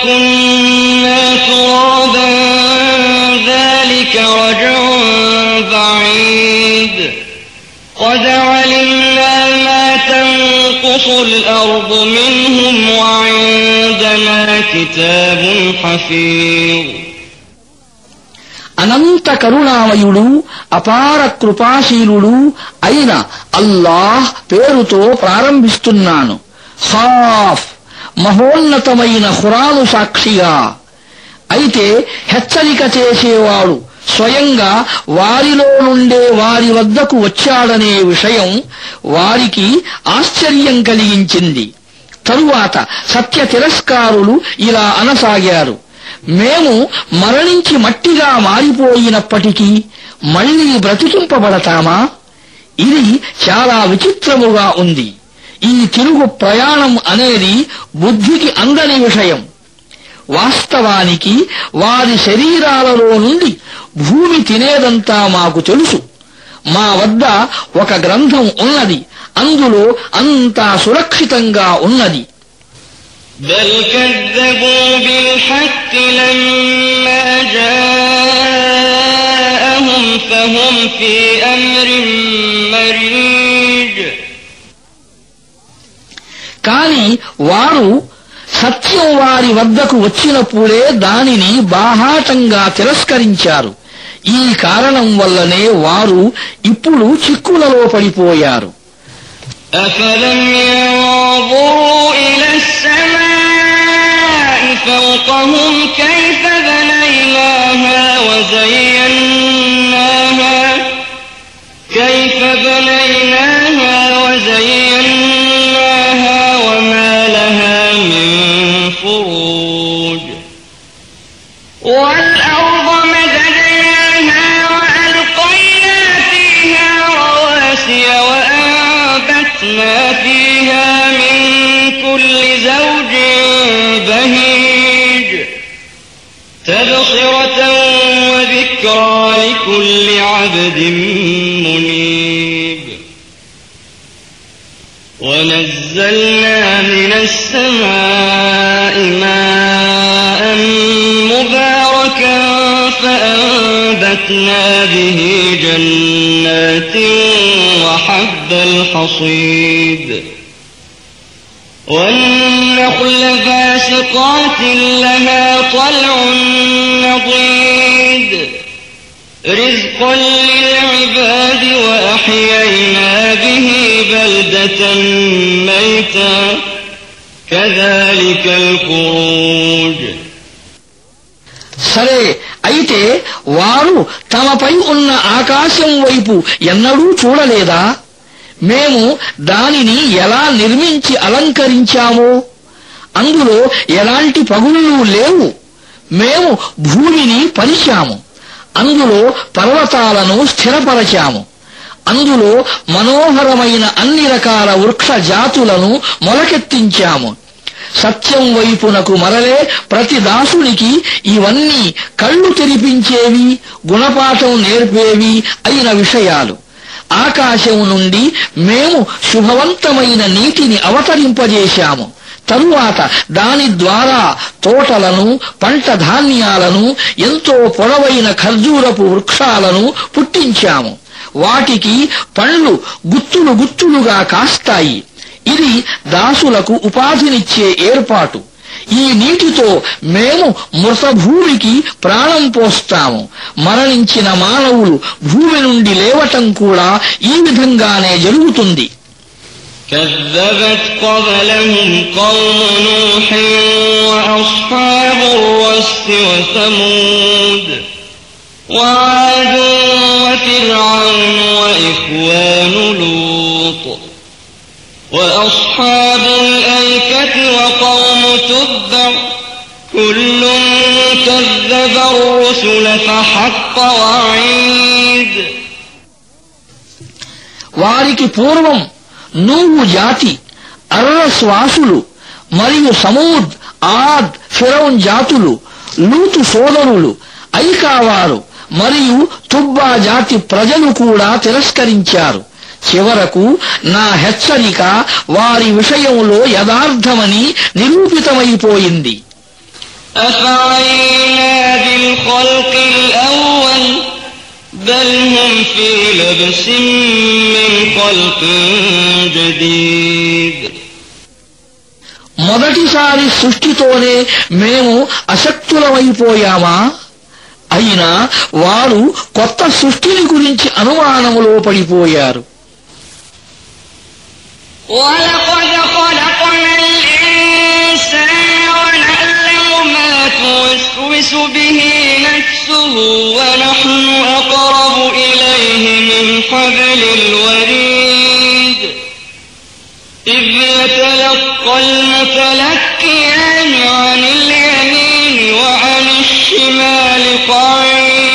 متنا وكنا ترابا ذلك رجع بعيد قد علمنا ما تنقص الأرض منهم وعندنا كتاب حفيظ అనంత కరుణామయుడు అపార కృపాశీలుడు అయిన అల్లాహ్ పేరుతో ప్రారంభిస్తున్నాను ఖాఫ్ మహోన్నతమైన ఖురాను సాక్షిగా. అయితే హెచ్చరిక చేసేవాడు స్వయంగా వారిలో నుండే వారి వద్దకు వచ్చాడనే విషయం వారికి ఆశ్చర్యం కలిగించింది. తరువాత సత్య తిరస్కారులు ఇలా అనసాగారు. మేము మరణించి మట్టిగా మారిపోయినప్పటికీ మళ్ళీ బ్రతికింపబడతామా? ఇది చాలా విచిత్రముగా ఉంది. ఈ తిరుగు ప్రయాణం అనేది బుద్ధికి అందని విషయం వాస్తవానికి వారి శరీరాలలో నుండి భూమి తినేదంతా మాకు తెలుసు మా వద్ద ఒక గ్రంథం ఉన్నది అందులో అంతా సురక్షితంగా ఉన్నది بل كذبوا بالحق لما جاءهم فهم في أمر مريج కాని వారు సత్యం వారి వద్దకు వచ్చినప్పుడే దానిని బాహాటంగా తిరస్కరించారు ఈ కారణం వల్లనే వారు ఇప్పుడు చిక్కులలో పడిపోయారు أفلم ينظروا إلى السماء فوقهم كيف بنيناها وزيناها كيف بنيناها وزيناها كل زوج بهيج. تبصرة وذكرى لكل عبد منيب. ونزلنا من السماء ماء مباركا فأنبتنا به جنات وحب الحصيد. والنخل باسقات لها طلع نضيد رزقا للعباد وأحيينا به بلدة ميتا كذلك الخروج సరే అయితే వారు తమపై ఉన్న ఆకాశం వైపు ఎన్నడూ చూడలేదా మేము దానిని ఎలా నిర్మించి అలంకరించామో? అందులో ఎలాంటి పగుళ్ళు లేవు. మేము భూమిని పరిచాము. అందులో పర్వతాలను స్థిరపరచాము. అందులో మనోహరమైన అన్ని రకాల వృక్ష జాతులను మొలకెత్తించాము. సత్యం వైపునకు మరలే ప్రతి దాసునికి ఇవన్నీ కళ్ళు తెరిపించేవి గుణపాఠం నేర్పేవి అయిన విషయాలు. ఆకాశం నుండి మేము శుభవంతమైన నీటిని అవతరింపజేశాము. తరువాత దాని ద్వారా తోటలను పంట ధాన్యాలను ఎంతో పొడవైన ఖర్జూరపు వృక్షాలను పుట్టించాము. వాటికి పండ్లు గుత్తులు గుత్తులుగా కాస్తాయి. ఇది దాసులకు ఉపాధినిచ్చే ఏర్పాటు. ఈ నీటితో మేము మృత భూమికి ప్రాణం పోస్తాము మరణించిన మానవులు భూమి నుండి లేవటం కూడా ఈ విధంగానే జరుగుతుంది كذبت قبلهم قوم نوح وأصحاب الرس وثمود وعاد وفرعون وإخوان لوط وأصحاب الأيكة وقوم تبع كل كذب الرسل فحق وعيد వారికి పూర్వం నువ్వు జాతి అర్రస్వాసులు మరియు సమూద్ ఆద్ ఫిరౌన్ జాతులు లూతు సోదరులు ఐకావారు మరియు తుబ్బా జాతి ప్రజలు కూడా తిరస్కరించారు చివరకు నా హెచ్చరిక వారి విషయంలో యథార్థమని నిరూపితమైపోయింది. మొదటిసారి సృష్టితోనే మేము అశక్తులమైపోయామా? అయినా వారు కొత్త సృష్టిని గురించి అనుమానములో పడిపోయారు. ولقد خلقنا الإنسان ونعلم ما توسوس به نفسه ونحن أقرب إليه من حبل الوريد. إذ يتلقى المتلقيان عن اليمين وعن الشمال قعيد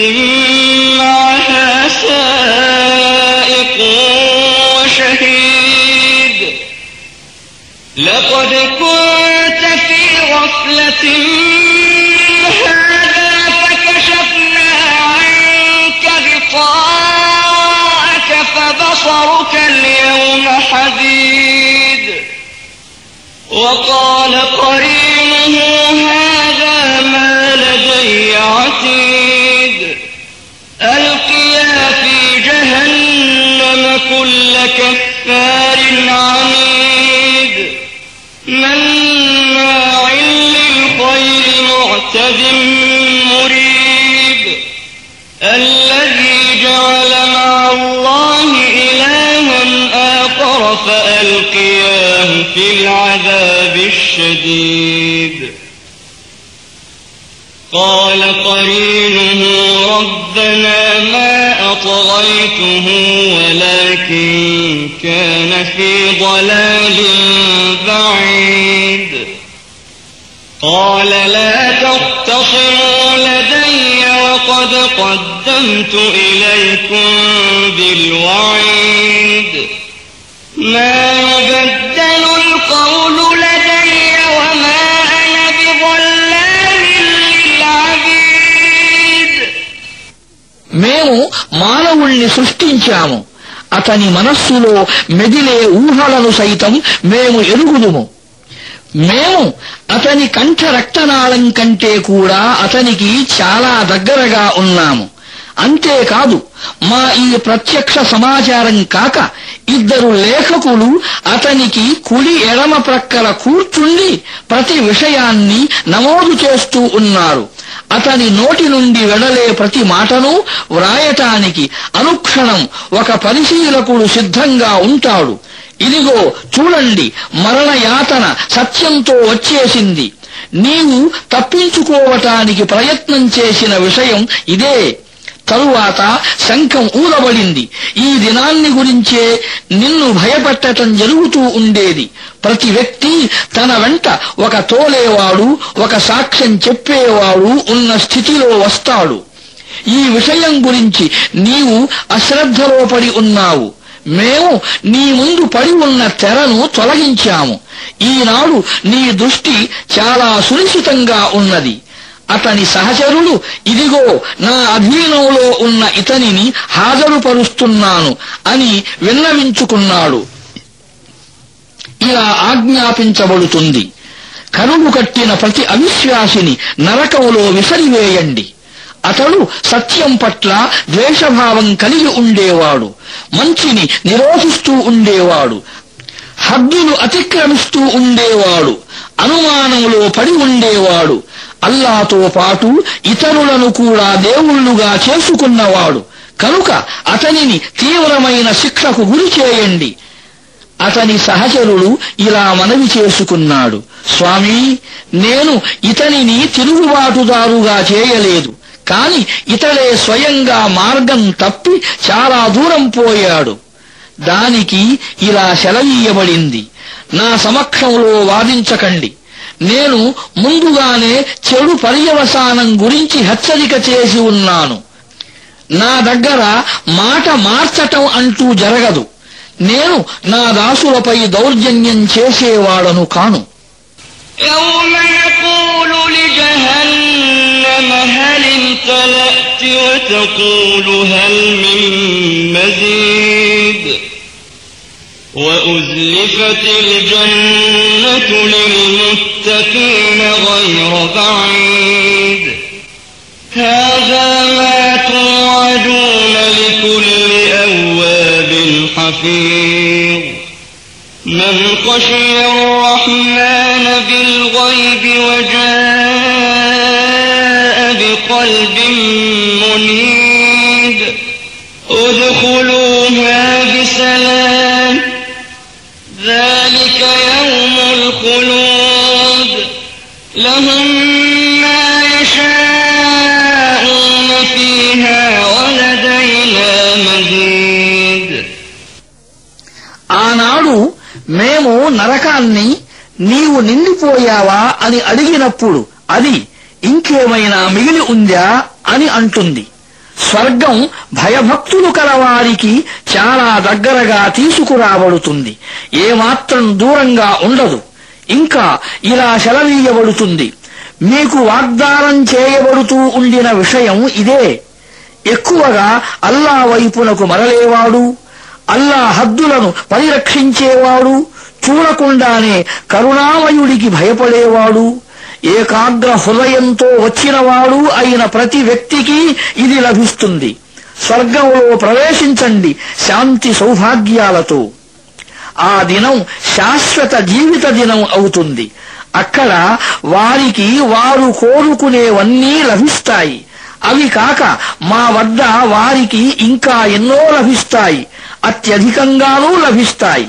ثم ألقيا في جهنم كل كفار عنيد. مناع للخير معتد مريب. الذي جعل مع الله إلها آخر فألقياه في العذاب الشديد. قال قرينه ربنا ما أطغيته ولكن كان في ضلال بعيد. قال لا تختصموا لدي وقد قدمت إليكم بالوعيد. ما يبدل మానవుణ్ణి సృష్టించాము. అతని మనస్సులో మెదిలే ఊహలను సైతం మేము ఎరుగుదుము. మేము అతని కంఠ రక్తనాళం కంటే కూడా అతనికి చాలా దగ్గరగా ఉన్నాము. అంతేకాదు మా ఈ ప్రత్యక్ష సమాచారం కాక ఇద్దరు లేఖకులు అతనికి కుడి ఎడమ ప్రక్కల కూర్చుండి ప్రతి విషయాన్ని నమోదు చేస్తూ ఉన్నారు. అతని నోటి నుండి వెడలే ప్రతి మాటను వ్రాయటానికి అనుక్షణం ఒక పరిశీలకుడు సిద్ధంగా ఉంటాడు. ఇదిగో చూడండి మరణ యాతన సత్యంతో వచ్చేసింది. నీవు తప్పించుకోవటానికి ప్రయత్నం చేసిన విషయం ఇదే. తరువాత శంఖం ఊదబడింది ఈ దినాన్ని గురించే నిన్ను భయపెట్టటం జరుగుతూ ఉండేది. ప్రతి వ్యక్తి తన వెంట ఒక తోలేవాడు ఒక సాక్ష్యం చెప్పేవాడు ఉన్న స్థితిలో వస్తాడు. ఈ విషయం గురించి నీవు అశ్రద్ధలో పడి ఉన్నావు. మేము నీ ముందు పడి ఉన్న తెరను తొలగించాము. ఈనాడు నీ దృష్టి చాలా సునిశ్చితంగా ఉన్నది. అతని సహచరుడు ఇదిగో నా అధీనంలో ఉన్న ఇతనిని హాజరుపరుస్తున్నాను అని విన్నవించుకున్నాడు. ఇలా ఆజ్ఞాపించబడుతుంది. కరువు కట్టిన ప్రతి అవిశ్వాసిని నరకములో విసరివేయండి. అతడు సత్యం పట్ల ద్వేషభావం కలిగి ఉండేవాడు. మంచిని నిరోధిస్తూ ఉండేవాడు. హద్దులు అతిక్రమిస్తూ ఉండేవాడు అనుమానంలో పడి ఉండేవాడు. అల్లాతో పాటు ఇతరులను కూడా దేవుళ్ళుగా చేసుకున్నవాడు. కనుక అతనిని తీవ్రమైన శిక్షకు గురి చేయండి. అతని సహచరుడు ఇలా మనవి చేసుకున్నాడు. స్వామి నేను ఇతనిని తిరుగుబాటుదారుగా చేయలేదు. కాని ఇతడే స్వయంగా మార్గం తప్పి చాలా దూరం పోయాడు. దానికి ఇలా సెలవీయబడింది నా సమక్షంలో వాదించకండి నేను ముందుగానే చెడు పర్యవసానం గురించి హెచ్చరిక చేసి ఉన్నాను నా దగ్గర మాట మార్చటం అంటూ జరగదు నేను నా దాసులపై దౌర్జన్యం చేసేవాడను కాను يوم يقول لجهنم هل امتلأت وتقول هل من مزيد وأزلفت الجنة للمتقين غير بعيد هذا ما توعدون لكل أواب حفيظ من خشي నరకాన్ని నీవు నిండిపోయావా అని అడిగినప్పుడు అది ఇంకేమైనా మిగిలి ఉందా అని అంటుంది. స్వర్గం భయభక్తులు కలవారికి చాలా దగ్గరగా తీసుకురాబడుతుంది. ఏమాత్రం దూరంగా ఉండదు. ఇంకా ఇలా సెలవీయబడుతుంది మీకు వాగ్దానం చేయబడుతూ ఉండిన విషయం ఇదే. ఎక్కువగా అల్లా వైపునకు మరలేవాడు. అల్లా హద్దులను పరిరక్షించేవాడు. చూడకుండానే కరుణామయుడికి భయపడేవాడు ఏకాగ్ర హృదయంతో వచ్చినవాడు అయిన ప్రతి వ్యక్తికి ఇది లభిస్తుంది. స్వర్గంలో ప్రవేశించండి శాంతి సౌభాగ్యాలతో. ఆ దినం శాశ్వత జీవిత దినం అవుతుంది. అక్కడ వారికి వారు కోరుకునేవన్నీ లభిస్తాయి. అవి కాక మా వద్ద వారికి ఇంకా ఎన్నో లభిస్తాయి. అత్యధికంగానూ లభిస్తాయి.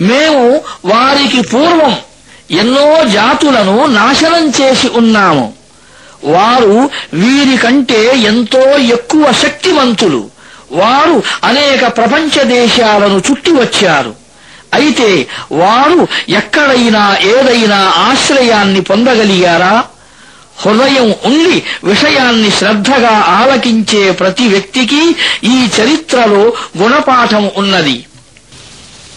మేము వారికి పూర్వం ఎన్నో జాతులను నాశనం చేసి ఉన్నాము. వారు వీరికంటే ఎంతో ఎక్కువ శక్తివంతులు వారు అనేక ప్రపంచ దేశాలను చుట్టి వచ్చారు. అయితే వారు ఎక్కడైనా ఏదైనా ఆశ్రయాన్ని పొందగలిగారా? హృదయం ఉండి విషయాన్ని శ్రద్ధగా ఆలకించే ప్రతి వ్యక్తికి ఈ చరిత్రలో గుణపాఠం ఉన్నది.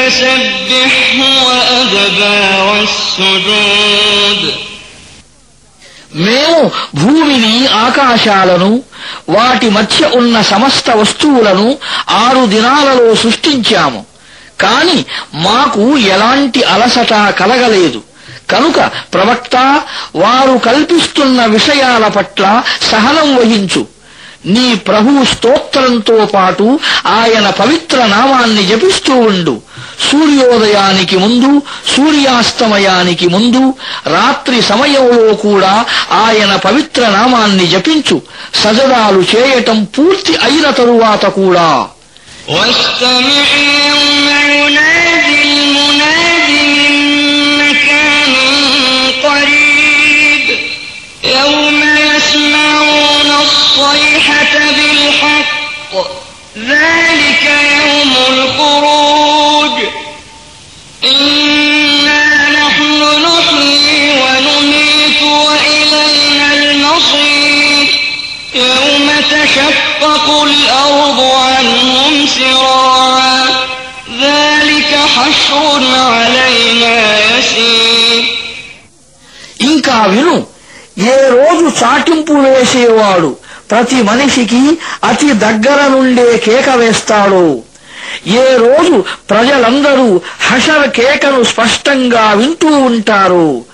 فسبحه وأدبار السجود మేము భూమిని ఆకాశాలను వాటి మధ్య ఉన్న సమస్త వస్తువులను ఆరు దినాలలో సృష్టించాము కాని మాకు ఎలాంటి అలసట కలగలేదు కనుక ప్రవక్త వారు కల్పిస్తున్న విషయాల పట్ల సహనం వహించు నీ ప్రభు స్తోత్రంతో పాటు ఆయన పవిత్ర నామాన్ని జపిస్తూ ఉండు సూర్యోదయానికి ముందు సూర్యాస్తమయానికి ముందు రాత్రి సమయంలో కూడా ఆయన పవిత్ర నామాన్ని జపించు సజదాలు చేయటం పూర్తి అయిన తరువాత కూడా واستمع يوم ينادي المناد من مكان قريب يوم يسمعون الصيحة بالحق ذلك يوم الخروج إنا نحن نحيي ونميت وإلينا المصير يوم تشقق الأرض عنهم سراعا ذلك حشر علينا يسير ఇంకా విను ఏ రోజు చాటింపు వేసేవాడు ప్రతి మనిషికి అతి దగ్గర నుండే కేక వేస్తాడో. ఏ రోజు ప్రజలందరూ హషర కేకను స్పష్టంగా వింటూ ఉంటారు.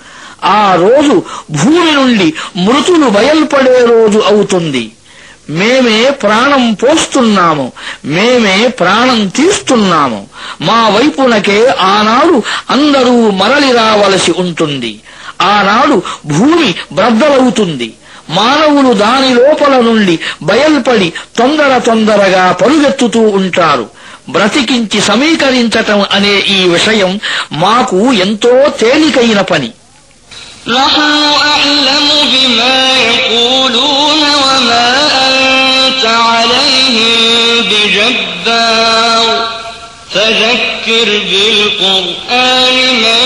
ఆ రోజు భూమి నుండి మృతులు బయల్పడే రోజు అవుతుంది. మేమే ప్రాణం పోస్తున్నాము. మేమే ప్రాణం తీస్తున్నాము. మా వైపునకే ఆనాడు అందరూ మరలి రావలసి ఉంటుంది. ఆనాడు భూమి బ్రద్దలవుతుంది. మానవులు దాని లోపల నుండి బయల్పడి తొందర తొందరగా పరుగెత్తుతూ ఉంటారు బ్రతికించి సమీకరించటం అనే ఈ విషయం మాకు ఎంతో తేలికైన పని نحن أعلم بما يقولون وما أنت عليهم بجبار فذكر بالقرآن من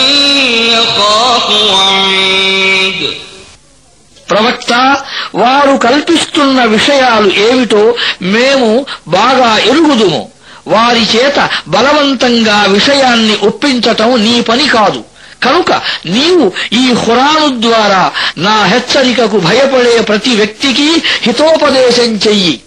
يخاف وعيد ప్రవక్త వారు కల్పిస్తున్న విషయాలు ఏమిటో మేము బాగా ఎరుగుదుము. వారి చేత బలవంతంగా విషయాన్ని ఒప్పించటం నీ పని కాదు. కనుక నీవు ఈ ఖురాను ద్వారా నా హెచ్చరికకు భయపడే ప్రతి వ్యక్తికి హితోపదేశం చెయ్యి.